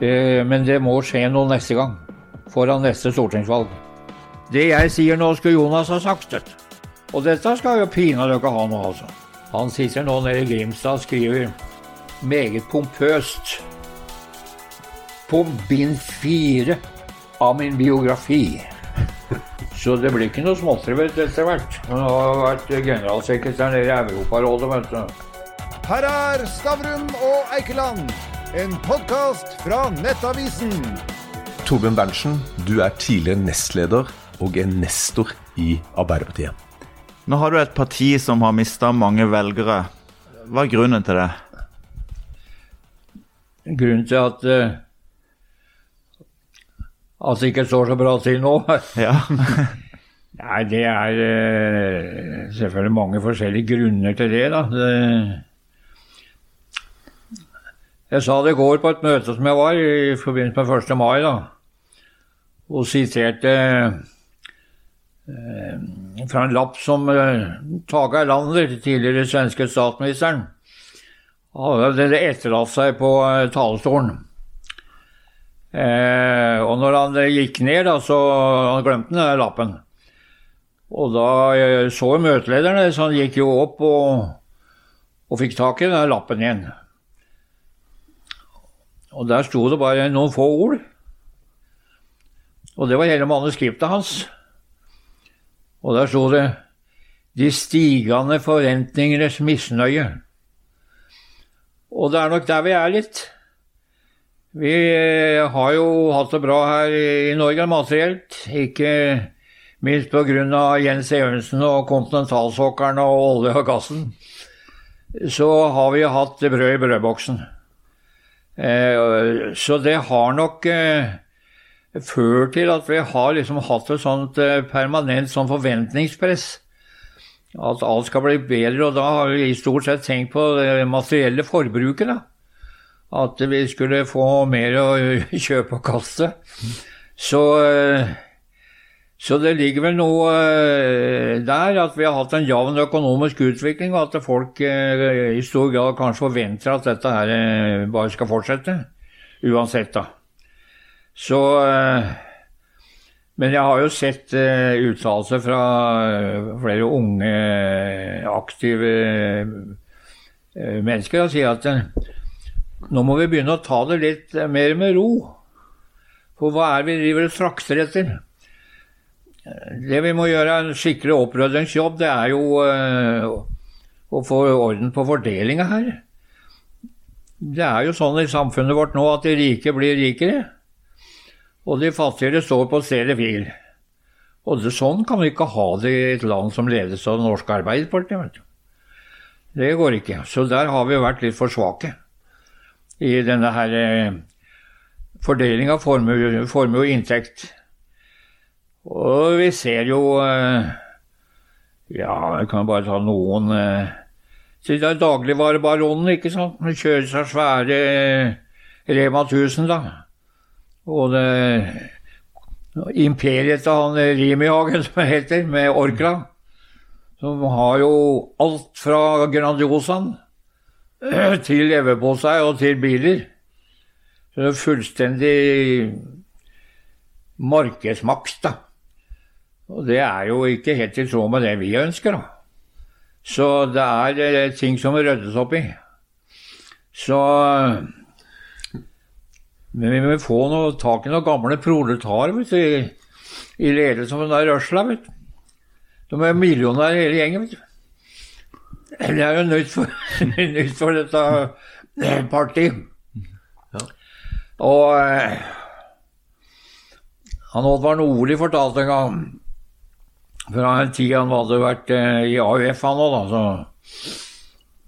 Eh, men det må skje noe neste gang. Foran neste stortingsvalg. Det jeg sier nå, skulle Jonas ha sagt. Og dette skal jo pinadø ikke ha noe, altså. Han sitter nå nede i Grimstad og skriver meget pompøst på bind fire av min biografi. Så det blir ikke noe småtteri etter hvert. Han har vært generalsekretær nede i Europarådet, vet du. Her er Stavrum og Eikeland, en podkast fra Nettavisen. Torbjørn Berntsen, du er tidligere nestleder og er nestor i Arbeiderpartiet. Nå har du et parti som har mista mange velgere. Hva er grunnen til det? Grunnen til at uh, at det ikke står så bra til nå Ja. Nei, det er uh, selvfølgelig mange forskjellige grunner til det, da. Det, jeg sa det i går på et møte som jeg var i forbindelse med 1. mai, da, og siterte eh, fra en lapp som eh, Tage Erlander, tidligere svenske statsministeren, hadde etterlatt seg på eh, talerstolen. Eh, og når han eh, gikk ned, da, så han glemte den der lappen. Og da eh, så møtelederne, så han gikk jo opp og, og fikk tak i den lappen igjen. Og der sto det bare noen få ord. Og det var hele manuskriptet hans. Og der sto det 'De stigende forventningenes misnøye'. Og det er nok der vi er litt. Vi eh, har jo hatt det bra her i Norge materielt. Ikke minst pga. Jens Evensen og kontinentalsokkeren og olje og gassen. Så har vi hatt brød i brødboksen. Eh, Så det har nok eh, ført til at vi har liksom hatt et sånt eh, permanent sånn forventningspress. At alt skal bli bedre, og da har vi stort sett tenkt på det materielle forbruket. da at vi skulle få mer å kjøpe og kaste. Så, så det ligger vel noe eh, der at vi har hatt en jevn økonomisk utvikling, og at folk eh, i stor grad kanskje forventer at dette her bare skal fortsette. Uansett, da. Så Men jeg har jo sett uttalelser fra flere unge, aktive mennesker og sier at nå må vi begynne å ta det litt mer med ro. For hva er vi driver og trakter etter? Det vi må gjøre, en skikkelig oppryddingsjobb, det er jo uh, å få orden på fordelinga her. Det er jo sånn i samfunnet vårt nå at de rike blir rikere, og de fattigere står på stedet hvil. Og det, sånn kan vi ikke ha det i et land som ledes av det norske Arbeiderpartiet. Det går ikke. Så der har vi vært litt for svake i denne her eh, fordeling av formue og inntekt. Og vi ser jo eh, Ja, jeg kan bare ta noen eh, det er dagligvarebaronen, ikke sant. Han kjører seg svære Rema 1000, da. Og det imperiet til han Rimihagen, som det heter, med Orkla. Som har jo alt fra Grandiosaen til leverpostei og til biler. Så det er fullstendig markedsmaks, da. Og det er jo ikke helt i tråd med det vi ønsker, da. Så det er eh, ting som må ryddes opp i. Så Men vi må få noe, tak i noen gamle proletarer vet du, i ledelsen av den der rørsla, vet du. De er millionærer hele gjengen, vet du. Det er jo nytt for, nytt for dette eh, partiet. Ja. Og eh, han Oddvar Nordli fortalte en gang fra en tid han hadde vært eh, i AUF, han òg, da.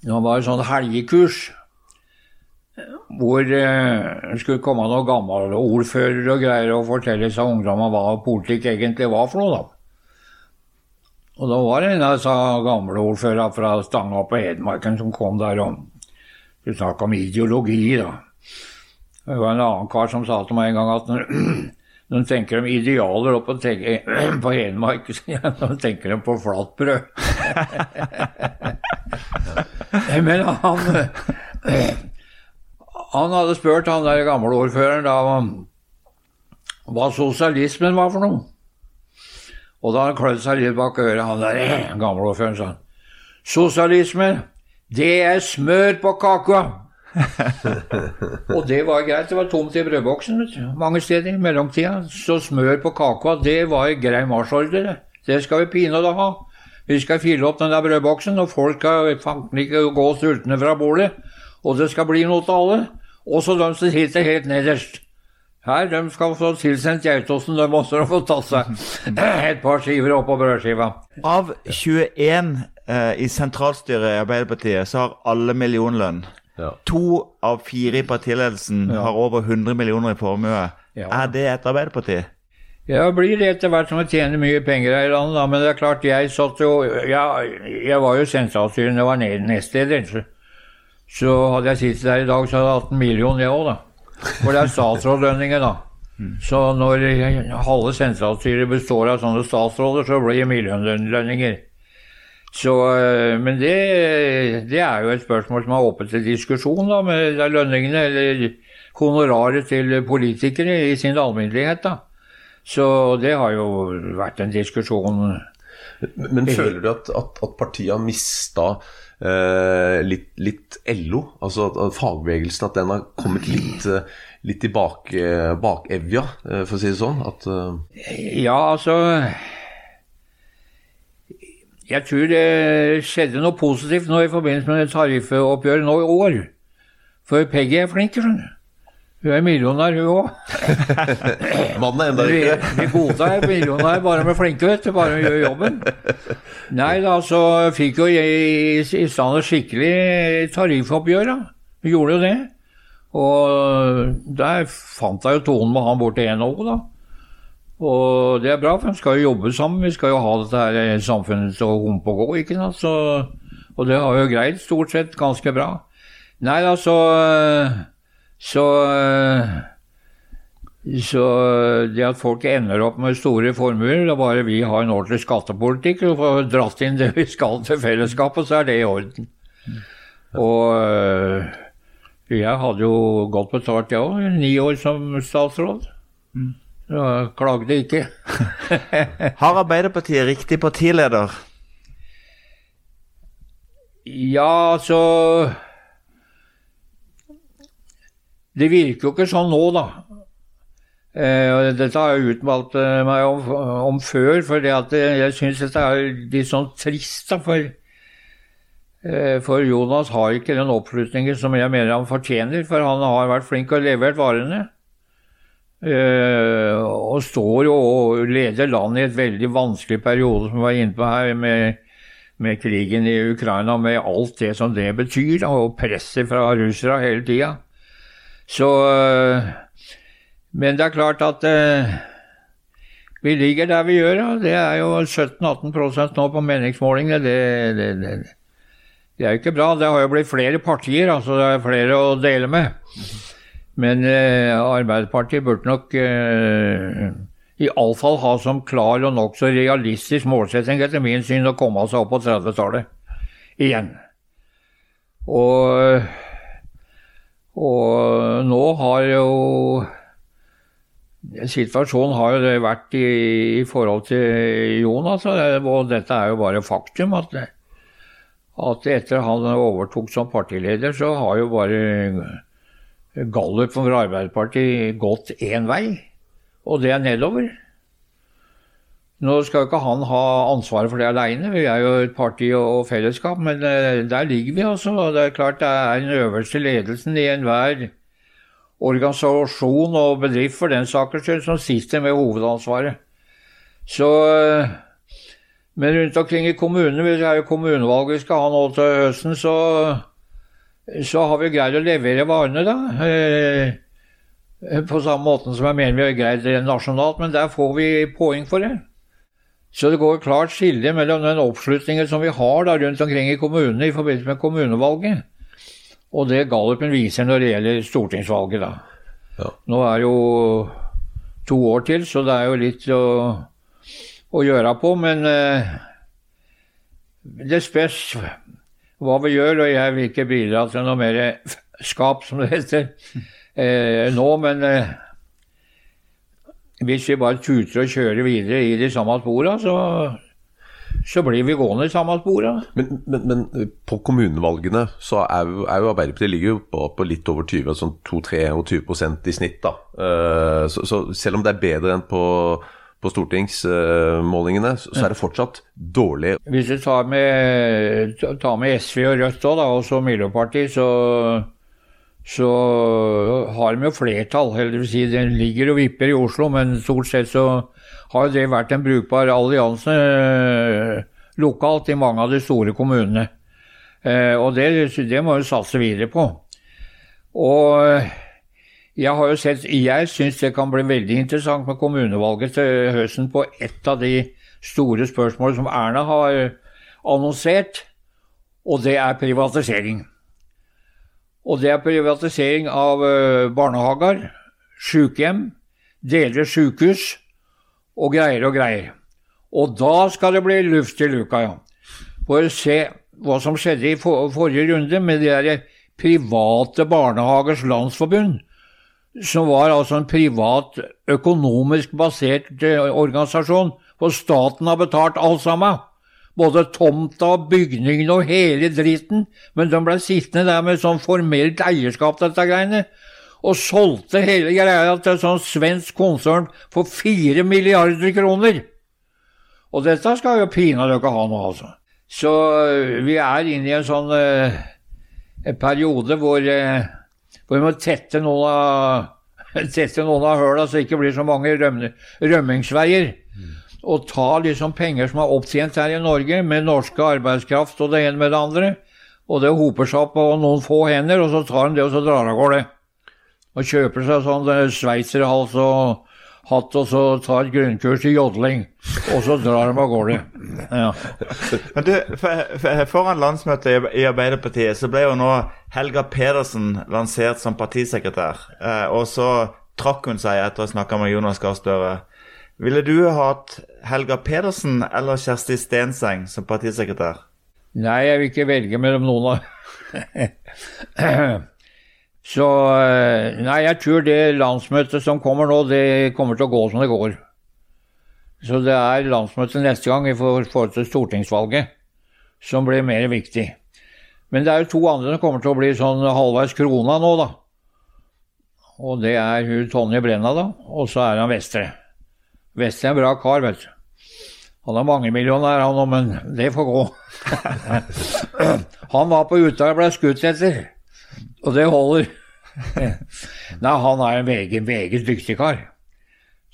Så han var et sånn helgekurs hvor det skulle komme noen gamle ordførere og greier og fortelle seg ungdommene hva politikk egentlig var for noe. da. Og da var det en av disse gamle ordførerne fra Stanga på Hedmarken som kom der og skulle snakke om ideologi, da. Det var en annen kar som sa til meg en gang at når, tenker om idealer tenker på Hedmark, så tenker de på flatbrød. Men han Han hadde spurt han der gamle ordføreren da hva sosialismen var for noe. Og da han klødde seg litt bak øret, han der gamle ordføreren, sa han Sosialisme, det er smør på kaka. og det var greit. Det var tomt i brødboksen mange steder i mellomtida. Så smør på kaka, det var grei marsjordre. Det. skal vi pinadø ha. Vi skal fylle opp den der brødboksen, og folk skal fanken ikke gå sultne fra bordet. Og det skal bli noe til alle. Også de som sitter helt nederst. Her, de skal få tilsendt Geitosten, de også få tatt seg et par skiver oppå brødskiva. Av 21 eh, i sentralstyret i Arbeiderpartiet, så har alle millionlønn. Ja. To av fire i partiledelsen har over 100 millioner i formue. Ja. Er det et Arbeiderparti? Ja, det blir det etter hvert som vi tjener mye penger her i landet, da. Men det er klart, jeg satt jo ja, Jeg var jo sentralstyrende, var ned- nestleder. Så, så hadde jeg sittet der i dag, så hadde jeg hatt en million, jeg òg, da. For det er statsrådlønninger, da. Så når halve sentralstyret består av sånne statsråder, så blir det millionlønninger. Så, øh, men det, det er jo et spørsmål som er åpent til diskusjon, da, med lønningene, eller honoraret til politikere i sin alminnelighet, da. Så det har jo vært en diskusjon. Men føler du at, at, at partiet har mista eh, litt, litt LO? Altså at, at fagbevegelsen at den har kommet litt, eh, litt i bak, eh, bakevja, eh, for å si det sånn? At, eh, Ja, altså Jeg tror det skjedde noe positivt nå i forbindelse med tariffoppgjøret nå i år. For Peggy er flink, skjønner du. Hun er millionær, hun òg. mannen er enda Vi, rikere. vi godtar millionær bare med flinke, vet du. Bare gjør jobben. Nei da, så fikk jo jeg i, i stand et skikkelig tariffoppgjør, da. Vi gjorde jo det. Og der fant jeg jo tonen med han bort til NHO, da. Og det er bra, for vi skal jo jobbe sammen. Vi skal jo ha dette her samfunnet til å humpe og gå, ikke sant. Så, og det har jo greid stort sett ganske bra. Nei da, så Så så det at folk ender opp med store formuer, det er bare vi har en ordentlig skattepolitikk og får dratt inn det vi skal til fellesskapet, så er det i orden. Og jeg hadde jo godt betalt, jeg òg. Ni år som statsråd. Så jeg klagde ikke. Har Arbeiderpartiet riktig partileder? Ja, altså Det virker jo ikke sånn nå, da. Eh, dette har jeg utmalt eh, meg om, om før, for jeg syns dette er litt sånn trist. da, For, eh, for Jonas har ikke den oppslutningen som jeg mener han fortjener, for han har vært flink og levert varene. Eh, og står jo og leder landet i et veldig vanskelig periode, som vi var inne på her, med, med krigen i Ukraina, med alt det som det betyr, og presset fra russere hele tida. Så øh, Men det er klart at øh, vi ligger der vi gjør, da. Det er jo 17-18% nå på meningsmålingene. Det, det, det, det er jo ikke bra. Det har jo blitt flere partier, altså det er flere å dele med. Men øh, Arbeiderpartiet burde nok øh, iallfall ha som klar og nokså realistisk målsetting, etter min syn, å komme seg opp på 30-tallet igjen. Og og nå har jo Situasjonen har jo det vært i, i forhold til Jonas, og dette er jo bare faktum. At, at etter han overtok som partileder, så har jo bare gallupen for Arbeiderpartiet gått én vei, og det er nedover. Nå skal jo ikke han ha ansvaret for det aleine, vi er jo et parti og fellesskap, men eh, der ligger vi altså. Det er klart det er den øverste ledelsen i enhver organisasjon og bedrift for den saks skyld som sitter med hovedansvaret. Så eh, Men rundt omkring i kommunene, det er jo kommunevalg vi skal ha nå til høsten, så, så har vi greid å levere varene, da. Eh, på samme måte som jeg mener vi har greid det nasjonalt, men der får vi poeng for det. Så det går et klart skille mellom den oppslutningen som vi har da rundt omkring i kommunene i forbindelse med kommunevalget, og det Gallupen viser når det gjelder stortingsvalget. da. Ja. Nå er det jo to år til, så det er jo litt å, å gjøre på, men eh, det spørs hva vi gjør, og jeg vil ikke bidra til noe mer skap, som det heter, eh, nå. Men eh, hvis vi bare tuter og kjører videre i de samme spora, så, så blir vi gående i samme spora. Men, men, men på kommunevalgene så er jo, er jo Arbeiderpartiet ligger jo på, på litt over 20, sånn 2-23% i snitt. da. Eh, så, så selv om det er bedre enn på på stortingsmålingene, så er det fortsatt dårlig. Hvis du tar med, tar med SV og Rødt òg, og så Miljøpartiet, så, så har de jo flertall. Eller si, den ligger og vipper i Oslo, men stort sett så har det vært en brukbar allianse eh, lokalt i mange av de store kommunene. Eh, og det, det må vi satse videre på. Og jeg har jo sett, jeg syns det kan bli veldig interessant med kommunevalget til høsten på ett av de store spørsmålene som Erna har annonsert, og det er privatisering. Og det er privatisering av eh, barnehager, sykehjem, deler sykehus og greier og greier. Og da skal det bli luft i luka, ja. For å se hva som skjedde i forrige runde med de der private barnehagers landsforbund som var altså en privat, økonomisk basert eh, organisasjon, hvor staten har betalt alt sammen. Både tomta, og bygningene og hele dritten, men de ble sittende der med sånn formelt eierskap dette greiene, og solgte hele greia til et sånt svensk konsern for fire milliarder kroner. Og dette skal jo pinadø ikke ha noe, altså. Så eh, vi er inne i en sånn uh, periode hvor uh, hvor vi må tette noen av, tette noen av høla så det ikke blir så mange rømme, rømmingsveier. Mm. Og ta liksom penger som er opptjent her i Norge, med norske arbeidskraft og det ene med det andre. Og det hoper seg opp på noen få hender, og så tar de det og så drar av gårde. Og kjøper seg sånn eh, sveitserhals og hatt og så tar et grunnkurs i jodling, og så drar de av gårde. Ja. Men du, Foran landsmøtet i Arbeiderpartiet så ble jo nå Helga Pedersen lansert som partisekretær. Eh, og så trakk hun seg etter å ha snakka med Jonas Gahr Støre. Ville du hatt Helga Pedersen eller Kjersti Stenseng som partisekretær? Nei, jeg vil ikke velge mellom noen av Så eh, Nei, jeg tror det landsmøtet som kommer nå, det kommer til å gå som det går. Så det er landsmøtet neste gang i forhold til stortingsvalget som blir mer viktig. Men det er jo to andre som kommer til å bli sånn halvveis krona nå, da. Og det er hun Tonje Brenna, da. Og så er han Vestre. Vestre er en bra kar, vet du. Han har mange millioner, han òg, men det får gå. han var på Utøya og ble skutt etter. Og det holder. Nei, han er en meget, meget dyktig kar,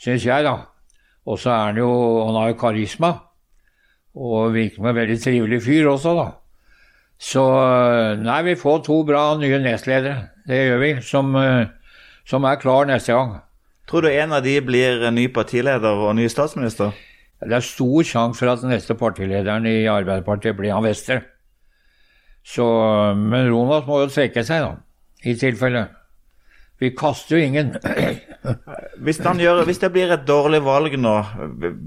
syns jeg, da. Og så er han jo Han har jo karisma. Og virker som en veldig trivelig fyr også, da. Så nei, vi får to bra nye nestledere. Det gjør vi. Som, som er klar neste gang. Tror du en av de blir ny partileder og ny statsminister? Det er stor sjanse for at den neste partilederen i Arbeiderpartiet blir han Wester. Så, men Ronald må jo trekke seg, da, i tilfelle. Vi kaster jo ingen. hvis, gjør, hvis, det blir et dårlig valg nå,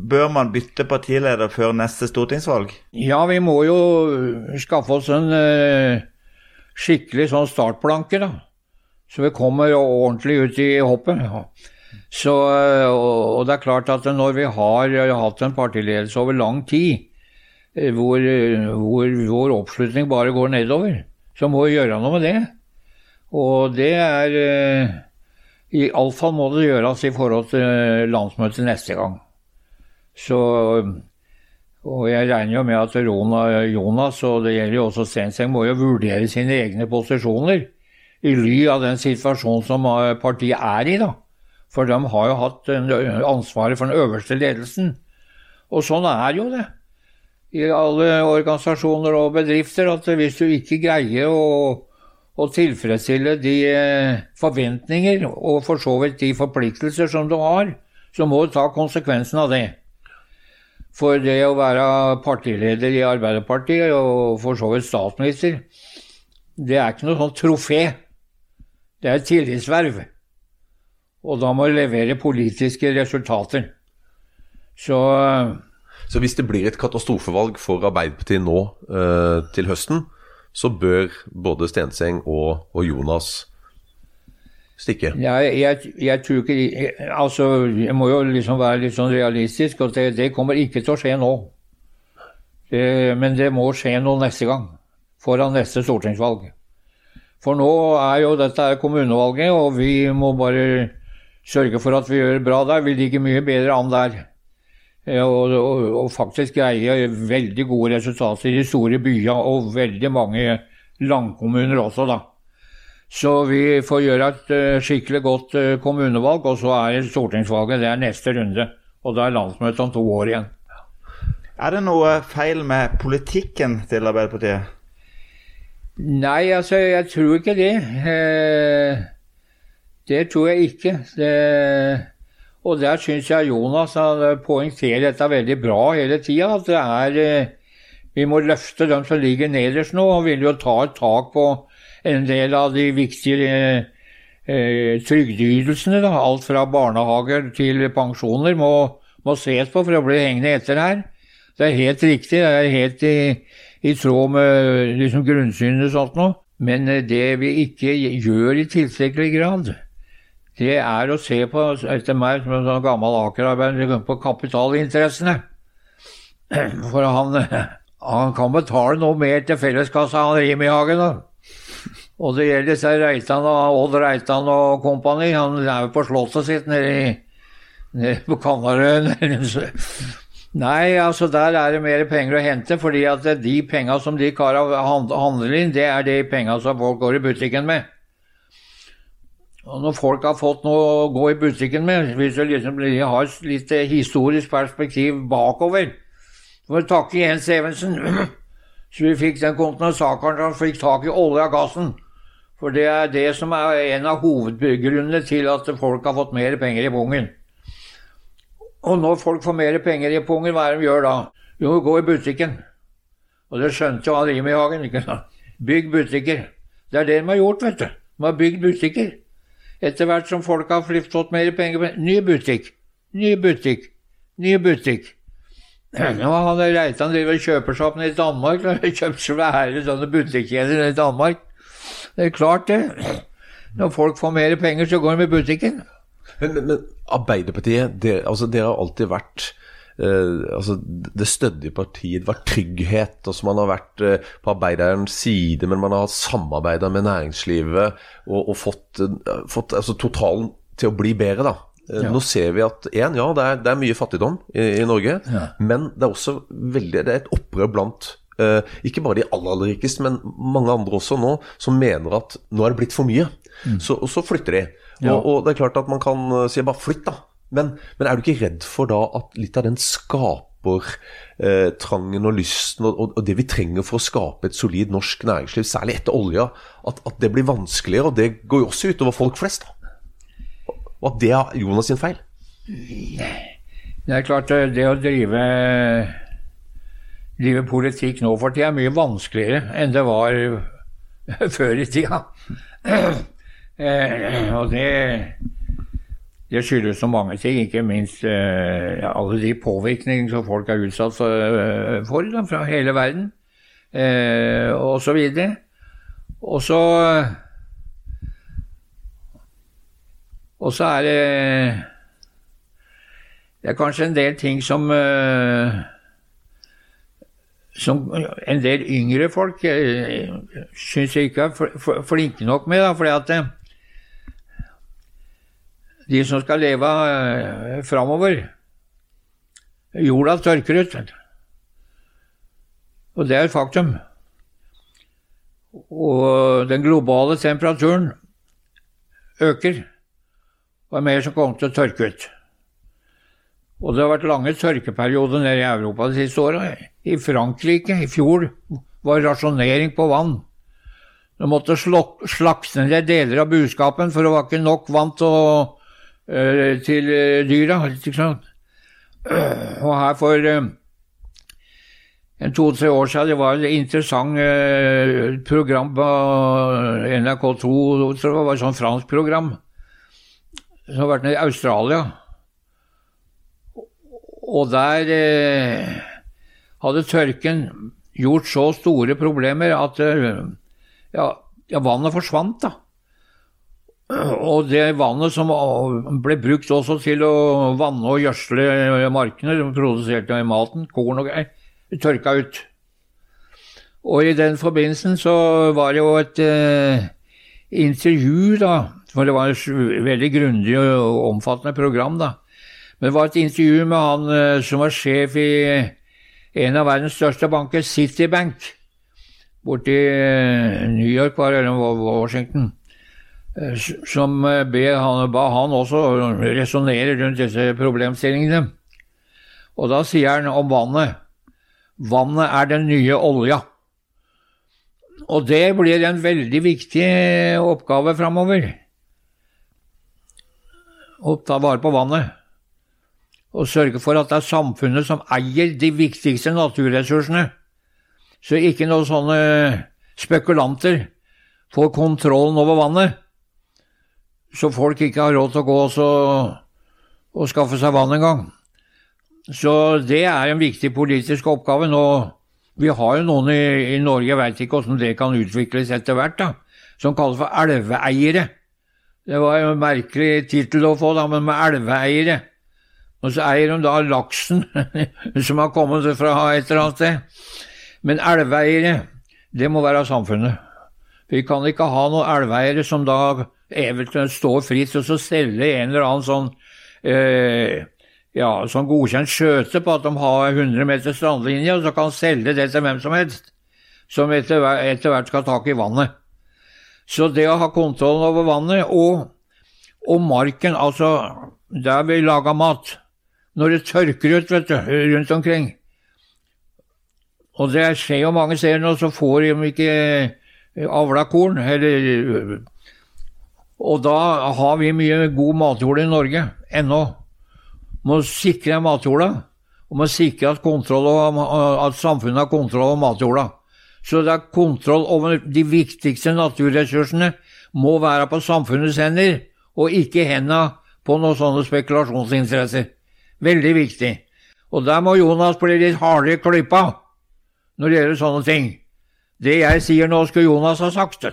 bør man bytte partileder før neste stortingsvalg? Ja, vi må jo skaffe oss en uh, skikkelig sånn startplanke, da. Så vi kommer ordentlig ut i hoppet. Ja. Så, uh, og det er klart at når vi har hatt en partiledelse over lang tid, Eh, hvor, eh, hvor vår oppslutning bare går nedover. Så må vi gjøre noe med det. Og det er eh, Iallfall må det gjøres i forhold til landsmøtet neste gang. Så Og jeg regner jo med at Rona Jonas, og det gjelder jo også Stenseng, må jo vurdere sine egne posisjoner i ly av den situasjonen som partiet er i, da. For de har jo hatt ansvaret for den øverste ledelsen. Og sånn er jo det i alle organisasjoner og bedrifter at hvis du ikke greier å, å tilfredsstille de eh, forventninger og for så vidt de forpliktelser som du har, så må du ta konsekvensen av det. For det å være partileder i Arbeiderpartiet og for så vidt statsminister, det er ikke noe sånn trofé. Det er et tillitsverv. Og da må du levere politiske resultater. Så så hvis det blir et katastrofevalg for Arbeiderpartiet nå øh, til høsten, så bør både Stenseng og, og Jonas stikke. Jeg, jeg, jeg, tror ikke Altså, jeg må jo liksom være litt sånn realistisk, og det, det kommer ikke til å skje nå. Det, men det må skje noe neste gang. Foran neste stortingsvalg. For nå er jo dette kommunevalget, og vi må bare sørge for at vi gjør det bra der. Vi ligger mye bedre an der. Og, og, og faktisk greier veldig gode resultater i de store byene og veldig mange landkommuner også, da. Så vi får gjøre et uh, skikkelig godt uh, kommunevalg, og så er stortingsvalget det er neste runde. Og da er landsmøtet om to år igjen. Er det noe feil med politikken til Arbeiderpartiet? Nei, altså, jeg tror ikke det. Eh, det tror jeg ikke. Det, og der syns jeg Jonas poengterer dette veldig bra hele tida. At det er eh, Vi må løfte dem som ligger nederst nå, og vil jo ta et tak på en del av de viktige eh, trygdeytelsene. Alt fra barnehager til pensjoner må, må, ses på for å bli hengende etter her. Det er helt riktig. Det er helt i i tråd med liksom grunnsynet og sånt noe. Men eh, det vi ikke gjør i tilstrekkelig grad, det er å se på, etter meg som en sånn gammel Aker-arbeider, på kapitalinteressene. For han, han, kan betale noe mer til felleskassa, han Rimi-Hagen. Og det gjelder disse Reitan og Odd Reitan og kompani. Han er jo på slottet sitt nede, nede på Kanarøyene. Nei, altså der er det mer penger å hente, fordi at de penga som de kara handler inn, det er de penga som folk går i butikken med. Og når folk har fått noe å gå i butikken med, hvis du liksom har et litt historisk perspektiv bakover Så må du takke Jens Evensen, så vi fikk den kontinentalsakeren som fikk tak i olje og gassen. For det er det som er en av hovedgrunnene til at folk har fått mer penger i pungen. Og når folk får mer penger i pungen, hva er det de gjør da? Jo, gå i butikken. Og det skjønte jo han Rimi-Hagen. ikke sant? Bygg butikker. Det er det de har gjort, vet du. De har bygd butikker. Etter hvert som folk har fått mer penger Ny butikk. Ny butikk. Ny butikk. Nå har han Reitan driver og kjøper seg opp nede i Danmark. Han har Kjøpt svære sånne butikkjeder i Danmark. Det er klart, det. Når folk får mer penger, så går de i butikken. Men, men, men Arbeiderpartiet, dere, altså, dere har alltid vært eh, altså, det stødige partiet. Det var trygghet. altså Man har vært eh, på arbeiderens side, men man har samarbeida med næringslivet og, og fått, uh, fått altså, totalen til å bli bedre. da. Eh, ja. Nå ser vi at en, ja, det er, det er mye fattigdom i, i Norge, ja. men det er også veldig, det er et opprør blant uh, ikke bare de aller, aller rikeste, men mange andre også nå, som mener at nå er det blitt for mye. Mm. Så, og så flytter de. Ja. Og, og, det er klart at man kan si bare flytt, da. Men, men, er du ikke redd for da at litt av den skaper eh, og lysten og, og, det vi trenger for å skape et solid norsk næringsliv, særlig etter olja, at, at det blir vanskeligere? Og det går jo også utover folk flest. da. Og at det er Jonas sin feil? Det er klart, eh, det å drive, drive politikk nå for tida er mye vanskeligere enn det var før i tida. Eh, og det, det skyldes så mange ting, ikke minst eh, alle de påvirkningene som folk er utsatt for, eh, for da, fra hele verden, eh, og så videre. Og så Og så er det Det er kanskje en del ting som eh, som en del yngre folk eh, syns jeg ikke er flinke nok med. Da, fordi at de som skal leve eh, framover. Jorda tørker ut. Og det er et faktum. Og den globale temperaturen øker. Og er mer som kommer til å tørke ut. Og det har vært lange tørkeperioder nede i Europa de siste åra. I Frankrike i fjor var rasjonering på vann. De måtte slakte ned deler av buskapen, for det var ikke nok vann til å til eh, dyra. ikke sant? Og her for eh, en to-tre år siden det var et interessant program på NRK2, det var et sånt fransk program, som har vært nede i Australia. Og der hadde tørken gjort så store problemer at eh, ja, ja, vannet forsvant, da. Og det vannet som ble brukt også til å vanne og gjødsle markene, produserte maten, korn og greier, tørka ut. Og i den forbindelsen så var det jo et eh, intervju, da, for det var et veldig grundig og omfattende program, da. Men det var et intervju med han eh, som var sjef i en av verdens største banker, Citibank, borti eh, New York, var det, eller Washington. Eh, som eh, han, ba han også resonnere rundt disse problemstillingene. Og da sier han om vannet vannet er den nye olja. Og det blir en veldig viktig oppgave framover. Å ta vare på vannet. Og sørge for at det er samfunnet som eier de viktigste naturressursene. Så ikke noen sånne spekulanter får kontrollen over vannet så folk ikke har råd til å gå og, og skaffe seg vann engang. Så det er en viktig politisk oppgave. Nå, vi har jo noen i, i Norge, jeg veit ikke hvordan det kan utvikles etter hvert, da, som kalles for elveeiere. Det var jo en merkelig tittel å få, da, men med elveeiere. Og så eier de da laksen som har kommet fra et eller annet sted. Men elveeiere, det må være samfunnet. Vi kan ikke ha noen elveeiere som da eventuelt står fritt og så selge en eller annen sånn eh, ja, sånn godkjent skjøte på at de har 100 meter strandlinje, og så kan selge det til hvem som helst, som etter, etter hvert skal ha tak i vannet. Så det å ha kontrollen over vannet og, og marken, altså der vi lager mat Når det tørker ut vet du, rundt omkring Og det skjer jo mange steder nå, så får de ikke avla korn, eller og da har vi mye god matjord i Norge ennå. Må sikre matjorda, og må sikre at, at, samfunnet har kontroll over matjorda. Så det er kontroll over de viktigste naturressursene må være på samfunnets hender, og ikke henda på noen sånne spekulasjonsinteresser. Veldig viktig. Og der må Jonas bli litt hardere i klypa når det gjelder sånne ting. Det jeg sier nå, skulle Jonas ha sagt.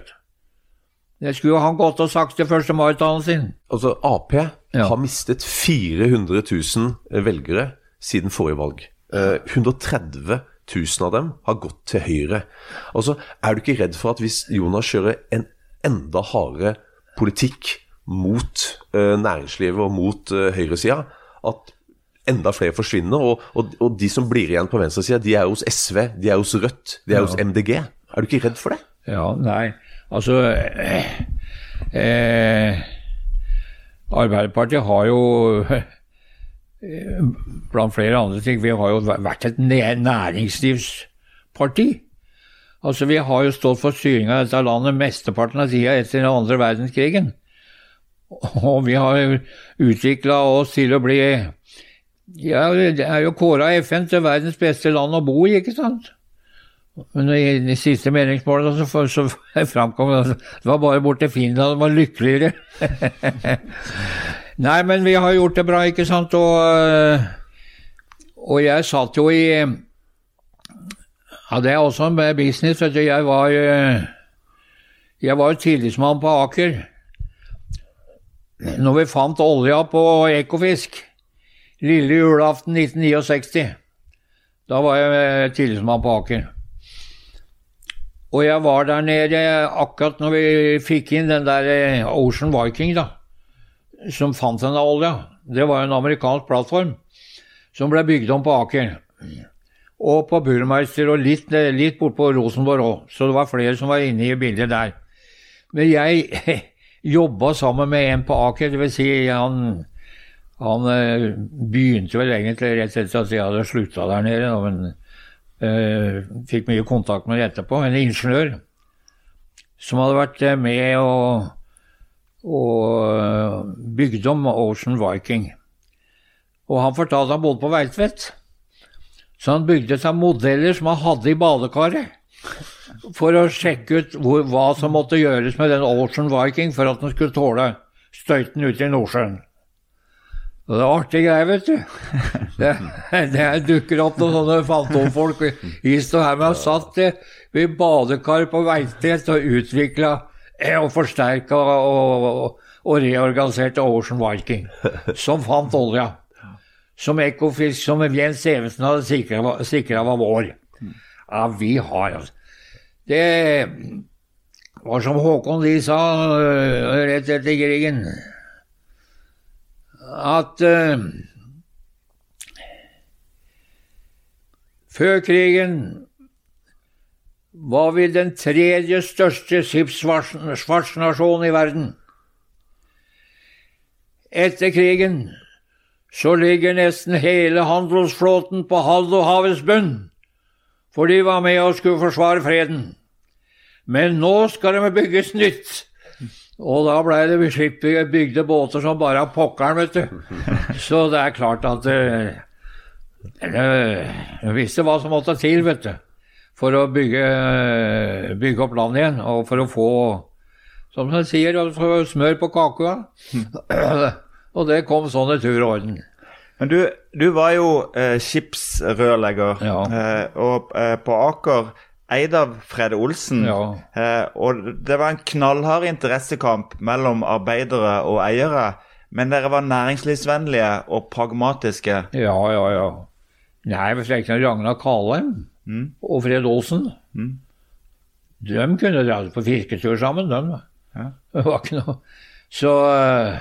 Det. Skulle jo han gått og sagt til 1. mai-talen sin. Altså, Ap ja. har mistet 400 000 velgere siden forrige valg. Eh, 130 000 av dem har gått til Høyre. Altså, Er du ikke redd for at hvis Jonas kjører en enda hardere politikk mot eh, næringslivet og mot eh, høyresida, at enda flere forsvinner, og, og, og de som blir igjen på venstresida, de er hos SV, de er hos Rødt, de er ja. hos MDG. Er du ikke redd for det? Ja, nei. Altså eh, eh, Arbeiderpartiet har jo eh, blant flere andre ting, vi har jo vært et næringslivsparti. Altså Vi har jo stått for styringa av dette landet mesteparten av tida etter den andre verdenskrigen. Og vi har utvikla oss til å bli Ja, det er jo kåra FN til verdens beste land å bo i, ikke sant? Men i de siste meningsmålene så, så framkom det at det var bare bort til Finland som var lykkeligere. Nei, men vi har gjort det bra, ikke sant? Og, eh, og jeg satt jo i Ja, det er også en business. Vet du. Jeg var, eh, jeg var tillitsmann på Aker når vi fant olja på Ekofisk. Lille julaften 1969. Da var jeg tillitsmann på Aker. Og jeg var der nede akkurat når vi fikk inn den der eh, Ocean Viking, da, som fant denne olja. Det var en amerikansk plattform som ble bygd om på Aker. Og på Burmeister og litt, eh, litt bortpå Rosenborg òg, så det var flere som var inne i bildet der. Men jeg jobba sammen med en på Aker, dvs. Si han, han eh, begynte vel egentlig rett etter at jeg hadde slutta der nede. men Uh, fikk mye kontakt med etterpå. En ingeniør som hadde vært eh, med og, og eh, bygde om Ocean Viking. Og han fortalte at han bodde på Veitvet. Så han bygde seg modeller som han hadde i badekaret. For å sjekke ut hvor, hva som måtte gjøres med den Ocean Viking for at den skulle tåle støyten ute i Nordsjøen. Og det er artig greier, vet du. Det, det dukker opp noen sånne fantomfolk hist og her. med har satt ved badekar på Veitvet og utvikla og forsterka og, og, og reorganiserte Ocean Viking, som fant olja. Som Ekofisk, som Jens Evensen hadde sikra var vår. Ja, vi har altså Det var som Håkon Lie sa øh, rett etter krigen, at uh, Før krigen var vi den tredje største skipsfartsnasjonen i verden. Etter krigen så ligger nesten hele handelsflåten på havets bunn, for de var med og skulle forsvare freden. Men nå skal det bygges nytt. Og da blei det bygde båter som bare pokkeren, vet du. Så det er klart at uh, visste hva som måtte til, vet du. For å bygge, bygge opp landet igjen, og for å få, som de sier, smør på kakua. og det kom sånn i tur og orden. Men du, du var jo eh, skipsrørlegger, Ja. eh, og eh, på Aker eid av Fred Olsen. Ja. Eh, og det var en knallhard interessekamp mellom arbeidere og eiere. Men dere var næringslivsvennlige og pragmatiske. Ja, ja, ja. Nei, hvis jeg ikke Ragnar Kalheim og Fred Olsen De kunne dra på fisketur sammen, de. Ja. Det var ikke noe Så eh,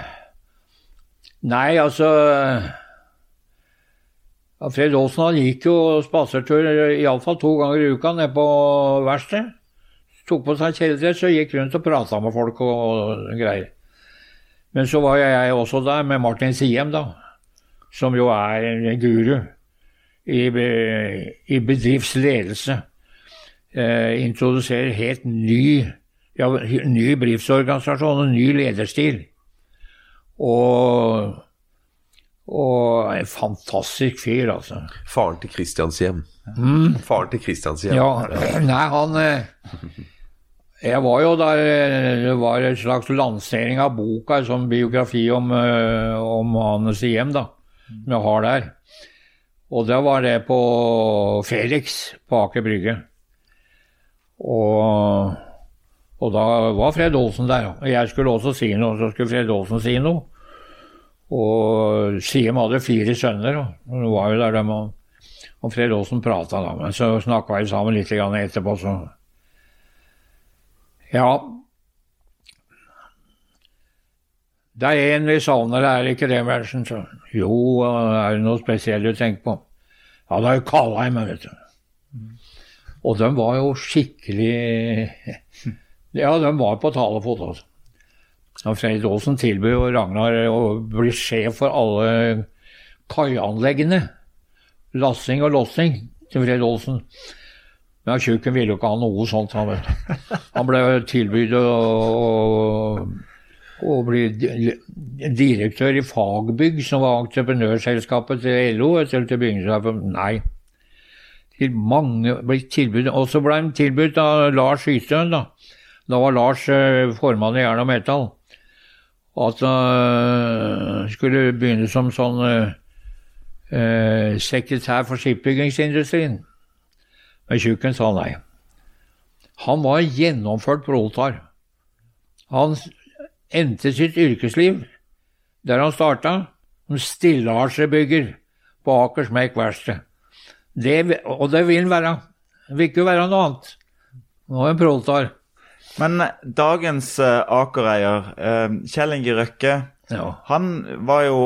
Nei, altså ja, Fred Aasen han gikk jo spasertur iallfall to ganger i uka ned på verkstedet. Tok på seg kjeledress og gikk rundt og prata med folk og greier. Men så var jeg også der med Martin Siem, da. Som jo er en guru i, i bedriftsledelse. Eh, introduserer helt ny, ja, ny bedriftsorganisasjon og ny lederstil. Og, og en fantastisk fyr, altså. Faren til Kristianshjem. Faren til Kristianshjem. Ja, nei, han eh, Jeg var jo der eh, Det var en slags lansering av boka, en sånn biografi om, eh, om hans hjem, da, som jeg har der. Og da var det på Felix på Aker Brygge. Og, og da var Fred Olsen der. Og jeg skulle også si noe, så skulle Fred Olsen si noe. Og Siem hadde fire sønner, og det var jo der de og, og Fred Olsen prata da, men så snakka vi sammen litt etterpå, så Ja. Det er en vi savner, er det ikke det, Berntsen? Så jo, er det noe spesielt du tenker på? Ja, det er jo Kalheim, vet du. Og de var jo skikkelig Ja, de var på talefot, altså. Og Fred Olsen tilbød jo Ragnar å bli sjef for alle kaianleggene. Lassing og lossing til Fred Olsen. Men tjukken ville jo ikke ha noe sånt. Han, vet han ble tilbudt å, å, bli direktør i Fagbygg, som var entreprenørselskapet til LO. Eller til bygningsselskapet. Nei. Til mange ble tilbudt. Og så ble han tilbudt av Lars Ystøen, da. Da var Lars eh, formann i Jern og Metall. At han skulle begynne som sånn eh, sekretær for skipsbyggingsindustrien. Men tjukken sa nei. Han var gjennomført proletar. Han endte sitt yrkesliv der han starta, som stillasjebygger på Aker Smek verksted. Og det vil han være. Det vil ikke være noe annet. Nå er han proletar. Men eh, dagens Akereier, Aker-eier, eh, Kjell Inge Røkke, Ja. han var jo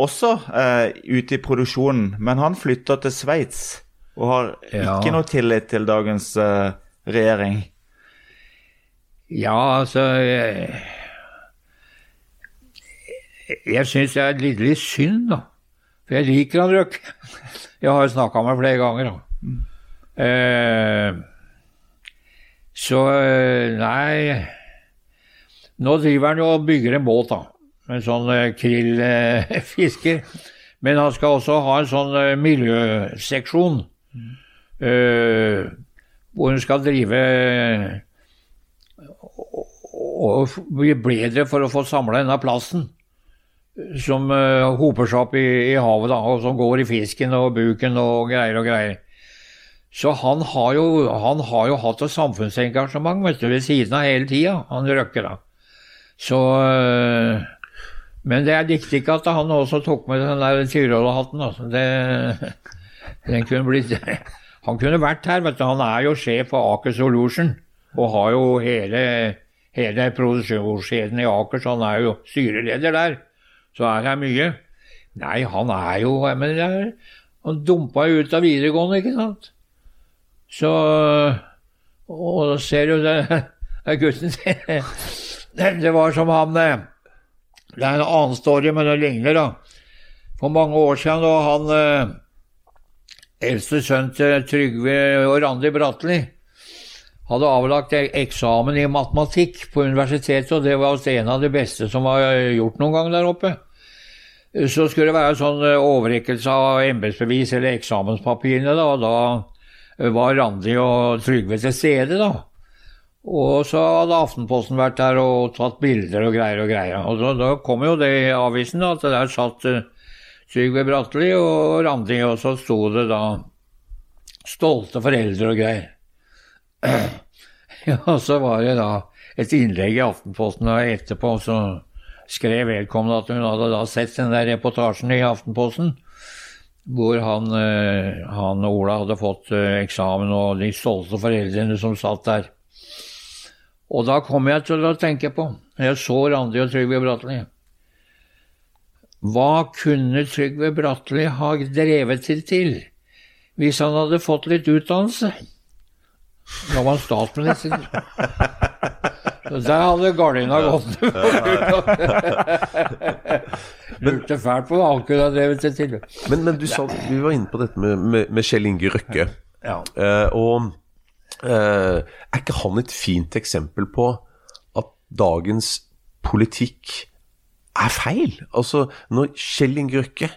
også eh, ute i produksjonen, men han flytta til Sveits og har Ja. ikke noe tillit til dagens eh, regjering. Ja, altså Jeg, jeg syns det er litt, litt synd, da. For jeg liker han Røkke. Jeg har snakka med ham flere ganger, da. Eh, så eh, nei Nå driver han jo og bygger en båt, da. En sånn eh, krillfisker. Men han skal også ha en sånn miljøseksjon. miljøseksjon. Uh, hvor hun skal drive og bli bedre for å få samla denne plasten. som uh, hoper seg opp i, i havet, da, og som går i fisken og buken og greier og greier. Så han har jo, han har jo hatt et samfunnsengasjement vet du, ved siden av hele tida, han Røkke. da. Så øh, Men det likte ikke at han også tok med den der Tyrolerhatten. Altså. Det, den kunne blitt Han kunne vært her, vet du. Han er jo sjef for Aker Solution og har jo hele, hele produksjonskjeden i Aker, så han er jo styreleder der. Så er her mye. Nei, han er jo Men er, han dumpa jo ut av videregående, ikke sant? Så Og da ser du det gutten Det var som han Det er en annen story, men det ligner, da. For mange år siden da han eh, eldste sønn til Trygve og Randi Bratteli hadde avlagt e- eksamen i matematikk på universitetet, og det var en av de beste som var gjort noen gang der oppe. Så skulle det være sånn eh, overrekkelse av embetsbevis eller eksamenspapirene, da, og da var Randi og Trygve til stede, da. Og så hadde Aftenposten vært der og tatt bilder og greier og greier. Og da, da kom jo det i avisen, da, at der satt uh, Trygve Bratteli og Randi, og så sto det da 'stolte foreldre' og greier. Ja, så var det da et innlegg i Aftenposten, og etterpå så skrev vedkommende at hun hadde da sett den der reportasjen i Aftenposten hvor han, han, og Ola hadde fått uh, eksamen, og de stolte foreldrene som satt der. Og da kom jeg til å tenke på, jeg så Randi og Trygve Bratteli Hva kunne Trygve Bratteli ha drevet til til hvis han hadde fått litt utdannelse? Da var han statsminister. Så der hadde gardina gått. Lurte fælt på hva han kunne ha drevet til til. Men, men du sa, vi var inne på dette med, med, med Kjell Inge Røkke. Ja. Uh, og uh, er ikke han et fint eksempel på at dagens politikk er feil? Altså, når Kjell Inge Røkke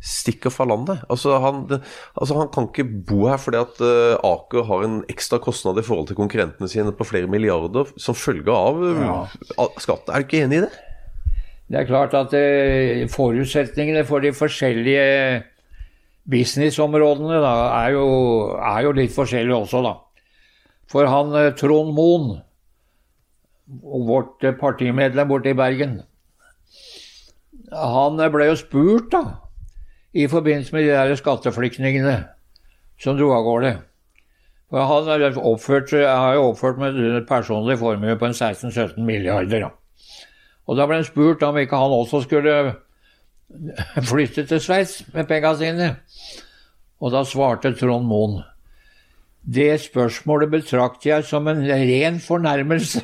stikker fra landet altså han, det, altså han, kan ikke bo her fordi at uh, Aker har en ekstra kostnad i forhold til konkurrentene sine på flere milliarder som følge av Ja. uh, skatt. Er du ikke enig i det? Det er klart at eh, forutsetningene for de forskjellige businessområdene da, er, jo, er jo litt forskjellige også, da. For han eh, Trond Moen, vårt eh, partimedlem borte i Bergen, han ble jo spurt da, i forbindelse med de der skatteflyktningene som dro av gårde. For han oppført, har jo oppført med personlig formue på en 16-17 milliarder. Da. Og da ble han spurt om ikke han også skulle flytte til Sveits med pengene sine. Og da svarte Trond Moen det spørsmålet betrakter jeg som en ren fornærmelse.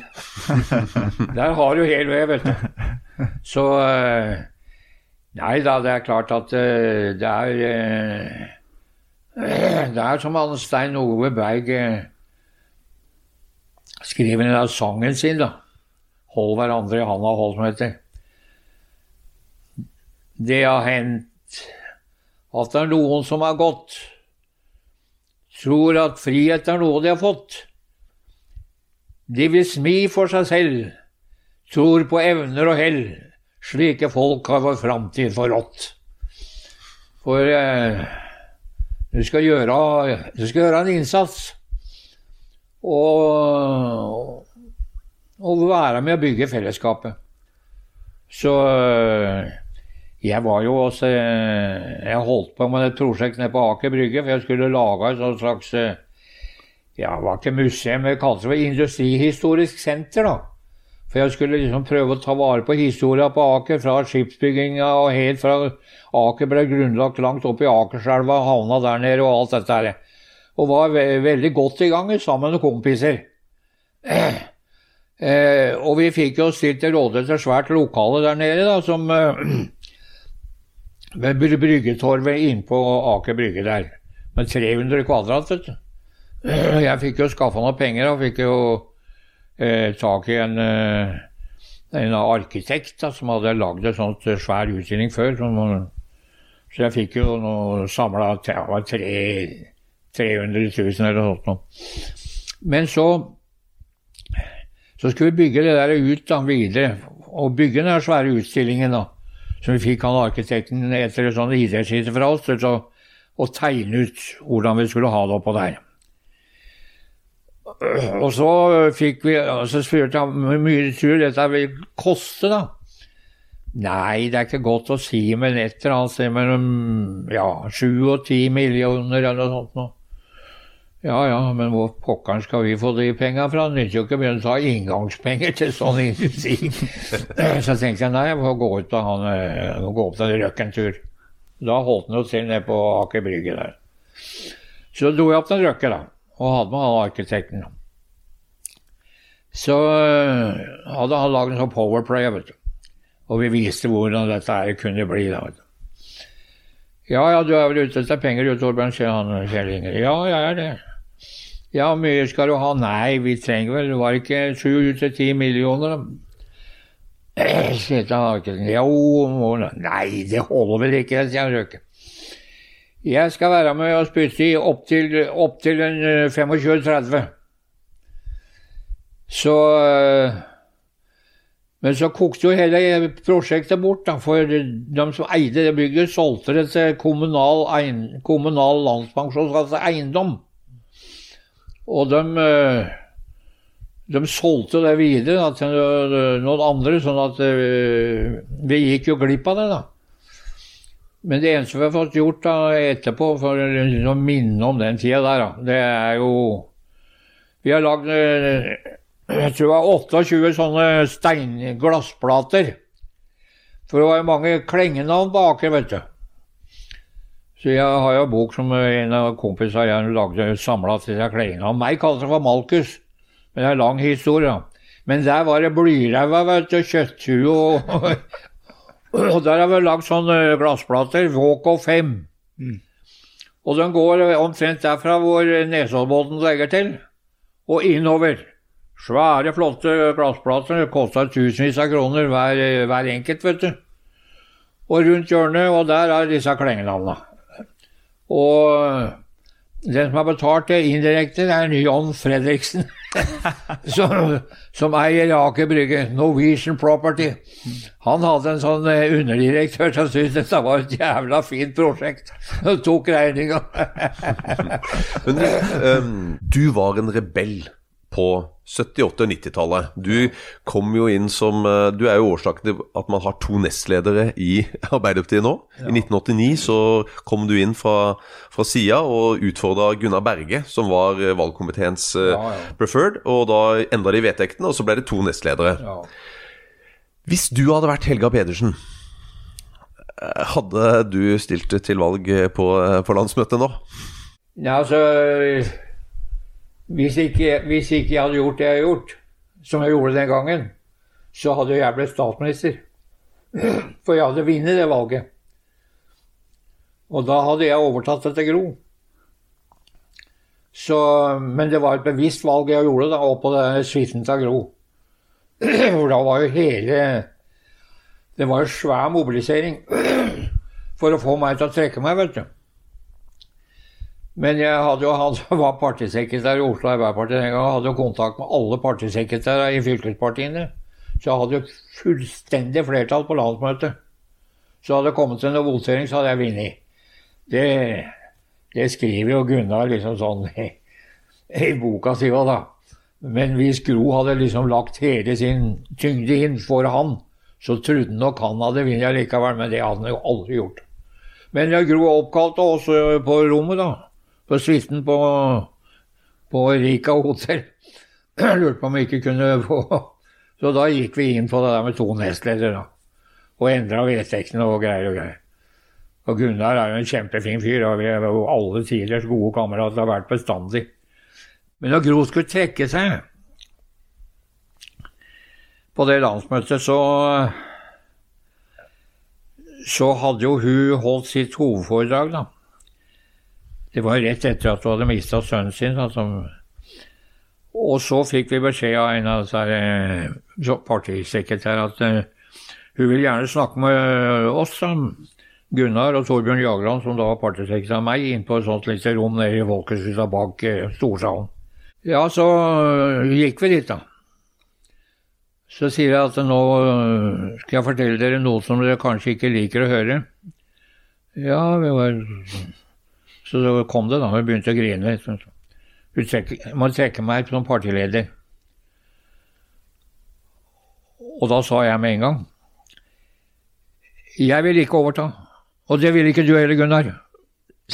Der har du hele ved, vet du. Så eh, Nei da, det er klart at eh, det er eh, Det er som han Stein Ove Berg skriver i sangen sin, da. 'Hold hverandre i handa', hold som heter. Det har hendt at det er noen som har gått, tror at frihet er noe de har fått. De vil smi for seg selv, tror på evner og hell. Slike folk har vår framtid forrådt. For eh, du, skal gjøre, du skal gjøre en innsats. Og, og være med å bygge fellesskapet. Så eh, jeg var jo også eh, Jeg holdt på med et prosjekt nede på Aker Brygge, for jeg skulle lage et slags eh, Ja, det var ikke museum, det kalte det for industrihistorisk senter, da. For jeg skulle liksom prøve å ta vare på historia på Aker, fra skipsbygginga og helt fra Aker ble grunnlagt langt opp i Akerselva, havna der nede og alt dette her. Og var ve veldig godt i gang sammen med kompiser. og vi fikk jo stilt til rådighet et svært lokale der nede, da, som eh, Ved bryggetorvet innpå Aker Brygge der. Med 300 kvadrat, vet du. Jeg fikk jo skaffa noe penger og fikk jo eh, tak i en, eh, en arkitekt da, som hadde lagd en sånn svær utstilling før. Som, så jeg fikk jo samla 300 000 eller noe sånt. Men så så skulle vi bygge det der ut da, videre, og bygge den svære utstillingen. da. som vi fikk han arkitekten etter en sånn idrettsskisse fra oss til å, tegne ut hvordan vi skulle ha det oppå der. Og så fikk vi Så spurte han hvor mye tror dette vil koste, da? Nei, det er ikke godt å si, men et eller annet sted mellom ja, sju og ti millioner eller noe sånt noe. Ja ja, men hvor pokkeren skal vi få de penga fra? Det nytter jo ikke å begynne å ta inngangspenger til sånn industri. Så tenkte jeg nei, jeg får gå ut han, må gå opp til Røk en tur. Da holdt han jo til nede på Aker Brygge der. Så dro jeg opp til Røkke, da, og hadde med han arkitekten. Så øh, hadde han lagd en sånn powerplay, vet du. Og vi viste hvordan dette her kunne bli. da, vet du. Ja, ja, du er vel ute etter penger, du, Torbjørn, sier han Kjell Inge. Ja, jeg er det. Ja, mye skal du ha? Nei, vi trenger vel, det var ikke sju til ti millioner? har han, jo, nei, det holder vel ikke, sier Røkke. Jeg skal være med og spytte i opptil opp til 25-30. Så Men så kokte jo hele prosjektet bort, da, for de som eide det bygget, solgte det til kommunal, kommunal landspensjonskasse eiendom. Og de, de solgte det videre til noen andre, sånn at vi gikk jo glipp av det, da. Men det eneste vi har fått gjort da, etterpå, for å minne om den tida der, da, det er jo Vi har lagd jeg tror det var 28 sånne steinglassplater. For det var jo mange klengenavn baki, vet du. Så jeg har jo en bok som en av kompisene jeg lagde samla til seg klengenavn. Meg kalte det for Malkus, men det er en lang historie. Men der var det blyræva, vet du, kjøtthue og Og der har vi lagd sånne glassplater, Våk 5. Mm. Og den går omtrent derfra hvor Nesoddbotn legger til, og innover. Svære, flotte glassplater. Kosta tusenvis av kroner hver, hver, enkelt, vet du. Og rundt hjørnet, og der er disse klengenavna. Og den som har betalt det indirekte, det er John Fredriksen. som, som, eier Aker Brygge, Norwegian Property. Han hadde en sånn eh, underdirektør som syntes dette var et jævla fint prosjekt. Og tok regninga. Um, du var en rebell på 78- og 90-tallet. Du kom jo inn som eh, Du er jo årsaken til at man har to nestledere i Arbeiderpartiet nå. Ja. I 1989 så kom du inn fra, fra sida og utfordra Gunnar Berge, som var eh, valgkomiteens eh, ja, ja. preferred. Og da endra de vedtektene, og så ble det to nestledere. Hvis du hadde vært Helga Pedersen, hadde du stilt til valg på, på landsmøtet nå? Ja, altså hvis ikke, hvis ikke, jeg hadde gjort det jeg har gjort, som jeg gjorde den gangen, så hadde jeg blitt statsminister. For jeg hadde vunnet det valget. Og da hadde jeg overtatt etter Gro. Så, men det var et bevisst valg jeg gjorde da, oppå suiten til Gro. For da var jo hele Det var jo svær mobilisering for å få meg til å trekke meg, vet du. Men jeg hadde jo, han som var partisekretær i Oslo Arbeiderparti den gangen, hadde jo kontakt med alle partisekretærer i fylkespartiene. Så jeg hadde jo fullstendig flertall på landsmøtet. Så hadde det kommet til noen votering, så hadde jeg vunnet. Det, det, skriver jo Gunnar liksom sånn i, i boka si òg, da. Men hvis Gro hadde liksom lagt hele sin tyngde inn for han, så trodde nok han hadde vunnet likevel, men det hadde han jo aldri gjort. Men Gro oppkalte oss på rommet, da på suiten på, på Rica hotell. Lurte på om vi ikke kunne få Så da gikk vi inn på det der med to nestledere, Og endra vedtektene og greier og greier. Og Gunnar er jo en kjempefin fyr, og vi er jo alle tidligere gode kamerater har vært bestandig. Men når Gro skulle trekke seg på det landsmøtet, så så hadde jo hun holdt sitt hovedforedrag, da. Det var rett etter at hun hadde mista sønnen sin. Altså. Og så fikk vi beskjed av en av disse partisekretærene at uh, hun vil gjerne snakke med oss, da. Gunnar og Torbjørn Jagland, som da var partisekretær av meg, inn på et sånt lite rom nede i Folkeshuset bak uh, storsalen. Ja, så gikk vi dit, da. Så sier jeg at nå skal jeg fortelle dere noe som dere kanskje ikke liker å høre. Ja, vi var Så da kom det, da. Vi begynte å grine. Så- Du trekker, må trekke meg som partileder. Og da sa jeg med en gang Jeg vil ikke overta. Og det vil ikke du heller, Gunnar.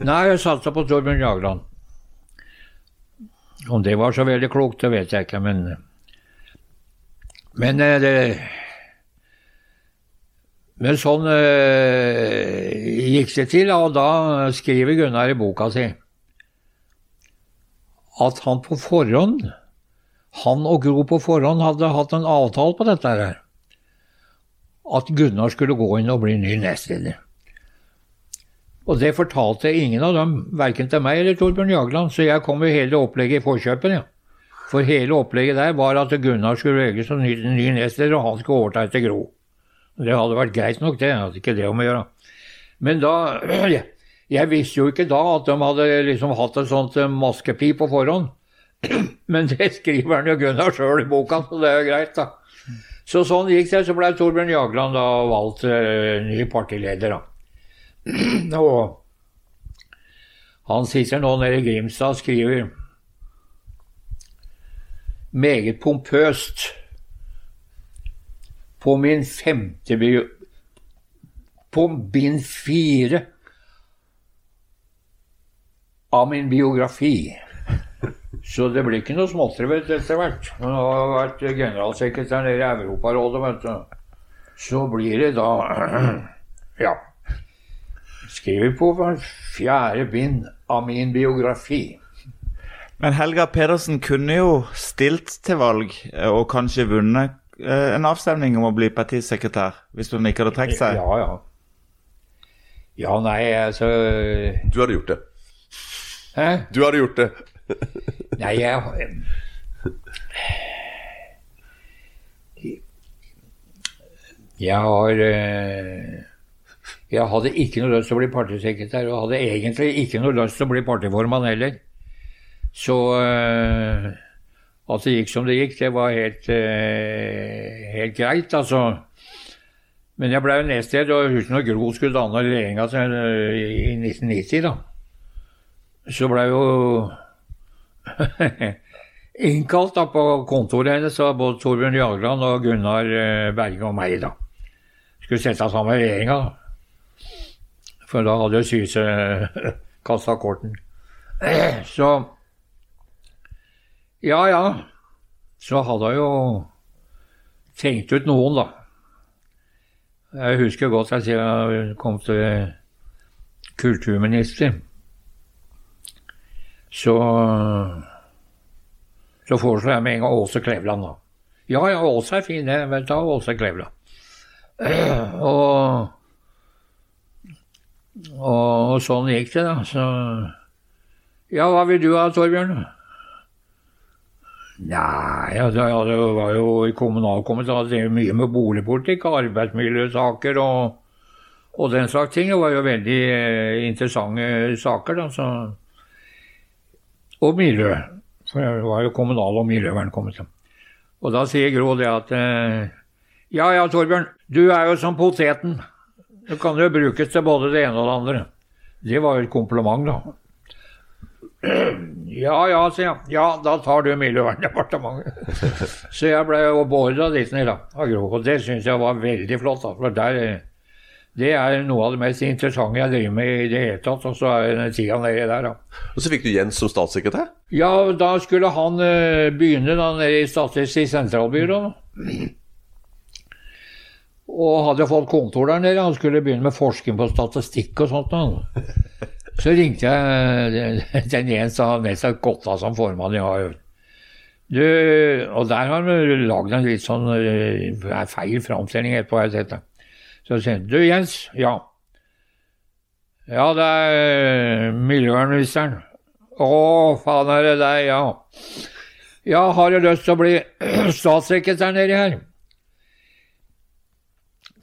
Nei, jeg satsa på Torbjørn Jagland. Om det var så veldig klokt, det vet jeg ikke, men Men eh, det Men sånn øh, gikk det til, og da skriver Gunnar i boka si at han på forhånd, han og Gro på forhånd, hadde hatt en avtale på dette her. At Gunnar skulle gå inn og bli ny nestleder. Og det fortalte ingen av dem, verken til meg eller Torbjørn Jagland, så jeg kom med hele opplegget i forkjøpet. Ja. For hele opplegget der var at Gunnar skulle velges som ny, ny nestleder, og han skulle overta etter Gro. Det hadde vært greit nok, det. Hadde ikke det om å gjøre. Men da Jeg visste jo ikke da at de hadde liksom hatt et sånt maskepi på forhånd. Men det skriver han jo Gunnar sjøl i boka, så det er jo greit, da. Så sånn gikk det. Så ble Torbjørn Jagland da valgt eh, ny partileder, da. Og han sitter nå nede i Grimstad og skriver meget pompøst på min femte bio... På bind fire av min biografi. Så det blir ikke noe småtteri etter hvert. Han har vært generalsekretær nede i Europarådet, vet du. Så blir det da Ja. Skriver på fjerde bind av min biografi. Men Helga Pedersen kunne jo stilt til valg eh, og kanskje vunnet en avstemning om å bli partisekretær, hvis hun ikke hadde trukket seg. Ja, ja. Ja, nei, altså Du hadde gjort det. Hæ? Du hadde gjort det. Nei, jeg Jeg har eh, Jeg hadde ikke noe lyst til å bli partisekretær, og hadde egentlig ikke noe lyst til å bli partiformann heller. Så eh, at det gikk som det gikk, det var helt, eh, helt greit, altså. Men jeg ble jo nestleder, og husk når Gro skulle danne regjeringa i 1990, da. Så ble jo innkalt da på kontoret hennes av både Torbjørn Jagland og Gunnar eh, Berge og meg, da. Skulle sette oss sammen med regjeringa. For da hadde jo Syse kasta korten. Så Ja, ja. Så hadde jeg jo tenkt ut noen, da. Jeg husker godt jeg sier jeg kom til kulturminister. Så så foreslo jeg med en gang Åse Kleveland, da. Ja, ja, Åse er fin, jeg Vel, ta Åse Kleveland. Og, og, og sånn gikk det, da. Så Ja, hva vil du ha, Torbjørn? Nei, altså, det var jo i kommunalkomiteen, hadde drevet mye med boligpolitikk, arbeidsmiljøsaker og, og den slags ting. Det var jo veldig eh, interessante saker, da. Så. Og miljø. For jeg var jo kommunal- og miljøvernkomité. Og da sier Gro det at eh, Ja ja, Torbjørn, du er jo som poteten. Du kan jo brukes til både det ene og det andre. Det var jo et kompliment, da. Ja ja, sier jeg. Ja, da tar du Miljøverndepartementet. Så jeg ble beordra dit ned, da. Og det syns jeg var veldig flott. da, for der, Det er noe av det mest interessante jeg driver med i det hele tatt. Og så er den tida nedi der, da. Og så fikk du Jens som statssekretær. Ja, da skulle han uh, begynne da nede i Statistisk sentralbyrå. Og hadde fått kontor der nede. Han skulle begynne med forskning på statistikk og sånt. Da. Så ringte jeg den Jens som hadde med seg Gotta som formann i AUF. Du, og der har han lagd en litt sånn eh, feil framstilling etterpå, har jeg sett det. Så sier han Du, Jens. Ja. Ja, det er eh, miljøvernministeren. Å, faen er det deg, ja. Ja, har du lyst til å bli statssekretær nedi her?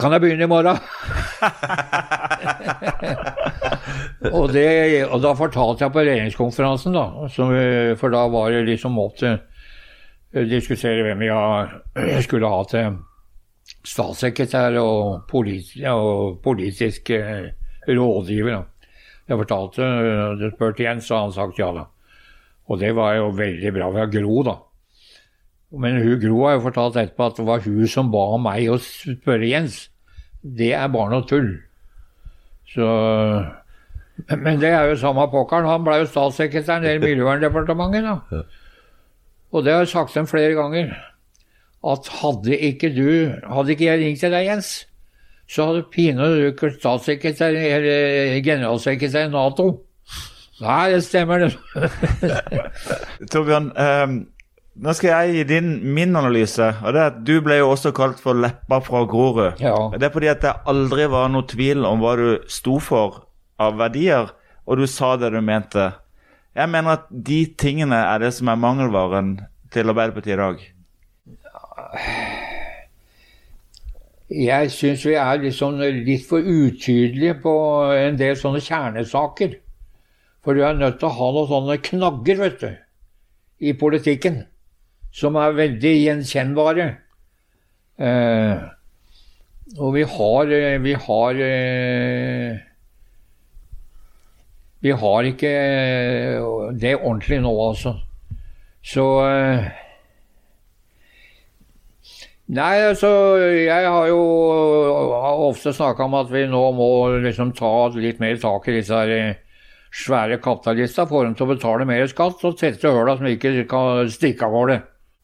Kan jeg begynne i morgen? og, det, og da fortalte jeg på regjeringskonferansen, da. Som, for da var det liksom opp til diskutere hvem jeg skulle ha til statssekretær og, politi og politisk eh, rådgiver. Da. Jeg fortalte, det spurte Jens, og han sagt ja da. Og det var jo veldig bra. Har Gro, da. Men hun Gro har jo fortalt etterpå at det var hun som ba meg å spørre Jens. Det er bare noe tull. Så Men det er jo samme pokkeren. Han ble jo statssekretær i Miljøverndepartementet, da. Og det har jeg sagt dem flere ganger. At hadde ikke du Hadde ikke jeg ringt til deg, Jens, så hadde pinadø du vært statssekretær eller generalsekretær i Nato. Nei, det stemmer, det. Torbjørn, eh, nå skal jeg gi din, min analyse. og det er at Du ble jo også kalt for leppa fra Grorud. Ja. Det er fordi at det aldri var noe tvil om hva du sto for av verdier, og du sa det du mente. Jeg mener at de tingene er det som er mangelvaren til Arbeiderpartiet i dag. Jeg syns vi er liksom litt for utydelige på en del sånne kjernesaker. For du er nødt til å ha noen sånne knagger, vet du, i politikken, som er veldig gjenkjennbare. Eh, og vi har Vi har eh, Vi har ikke det ordentlig nå, altså. Så eh, Nei, altså Jeg har jo ofte snakka om at vi nå må liksom ta litt mer tak i disse her eh, svære kapitalistene, få dem til å betale mer skatt og tette høla som ikke kan stikke av gårde.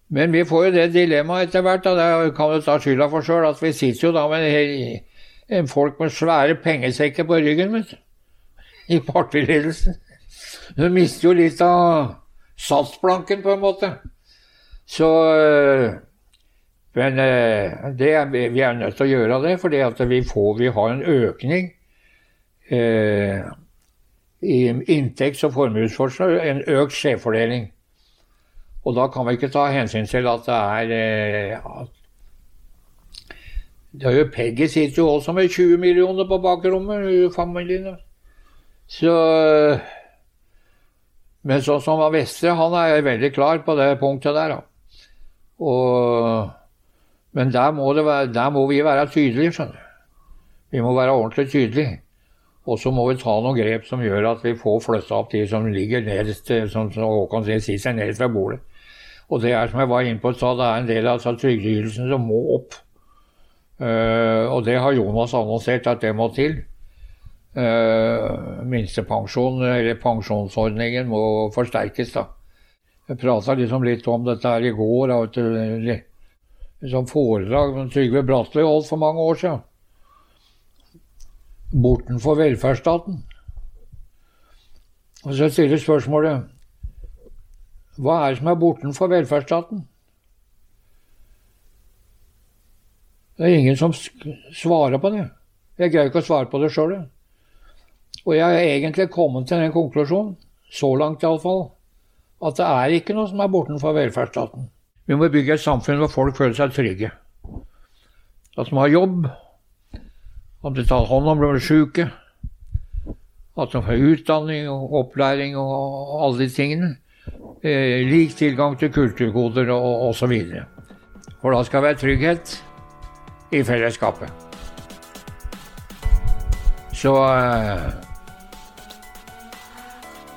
Men vi får jo det dilemmaet etter hvert, og det kan du ta skylda for sjøl, at vi sitter jo da med en folk med svære pengesekker på ryggen, vet du. I partiledelsen. Du mister jo litt av satsplanken, på en måte. Så men det er, vi er nødt til å gjøre det, fordi vi, får, vi har en økning eh, i inntekts- og formuesforskjell, en økt skjevfordeling. Og da kan vi ikke ta hensyn til at det er eh, det er jo Peggy sitter jo også med 20 millioner på bakrommet, familien. Så Men sånn som Vestre, han er veldig klar på det punktet der. Da. Og men der må, være, der må, vi være tydelige, skjønner du. Vi må være ordentlig tydelige. Og så må vi ta noen grep som gjør at vi får flytta opp de som ligger nederst, som Håkon sier, sitter seg ned fra bordet. Og det er som jeg var inne på, så det er en del av altså, trygdeytelsene som må opp. Uh, og det har Jonas annonsert at det må til. Uh, minstepensjon, eller pensjonsordningen, må forsterkes, da. Jeg prata liksom litt om dette her i går. Da, som foredrag som Trygve Bratteli holdt for mange år siden. Bortenfor velferdsstaten. Og så stiller spørsmålet hva er det som er bortenfor velferdsstaten? Det er ingen som svarer på det. Jeg greier ikke å svare på det sjøl. Og jeg har egentlig kommet til den konklusjonen, så langt iallfall, at det er ikke noe som er bortenfor velferdsstaten. Vi må bygge et samfunn hvor folk føler seg trygge. At de har jobb, at de tar hånd om de blir syke, at de får utdanning og opplæring og alle de tingene. Eh, lik tilgang til kulturkoder og osv. For da skal det være trygghet i fellesskapet. Så eh,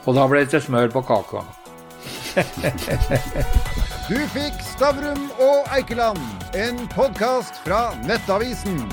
Og da ble det til smør på kaka. Du fikk Stavrum og Eikeland, en podkast fra Nettavisen.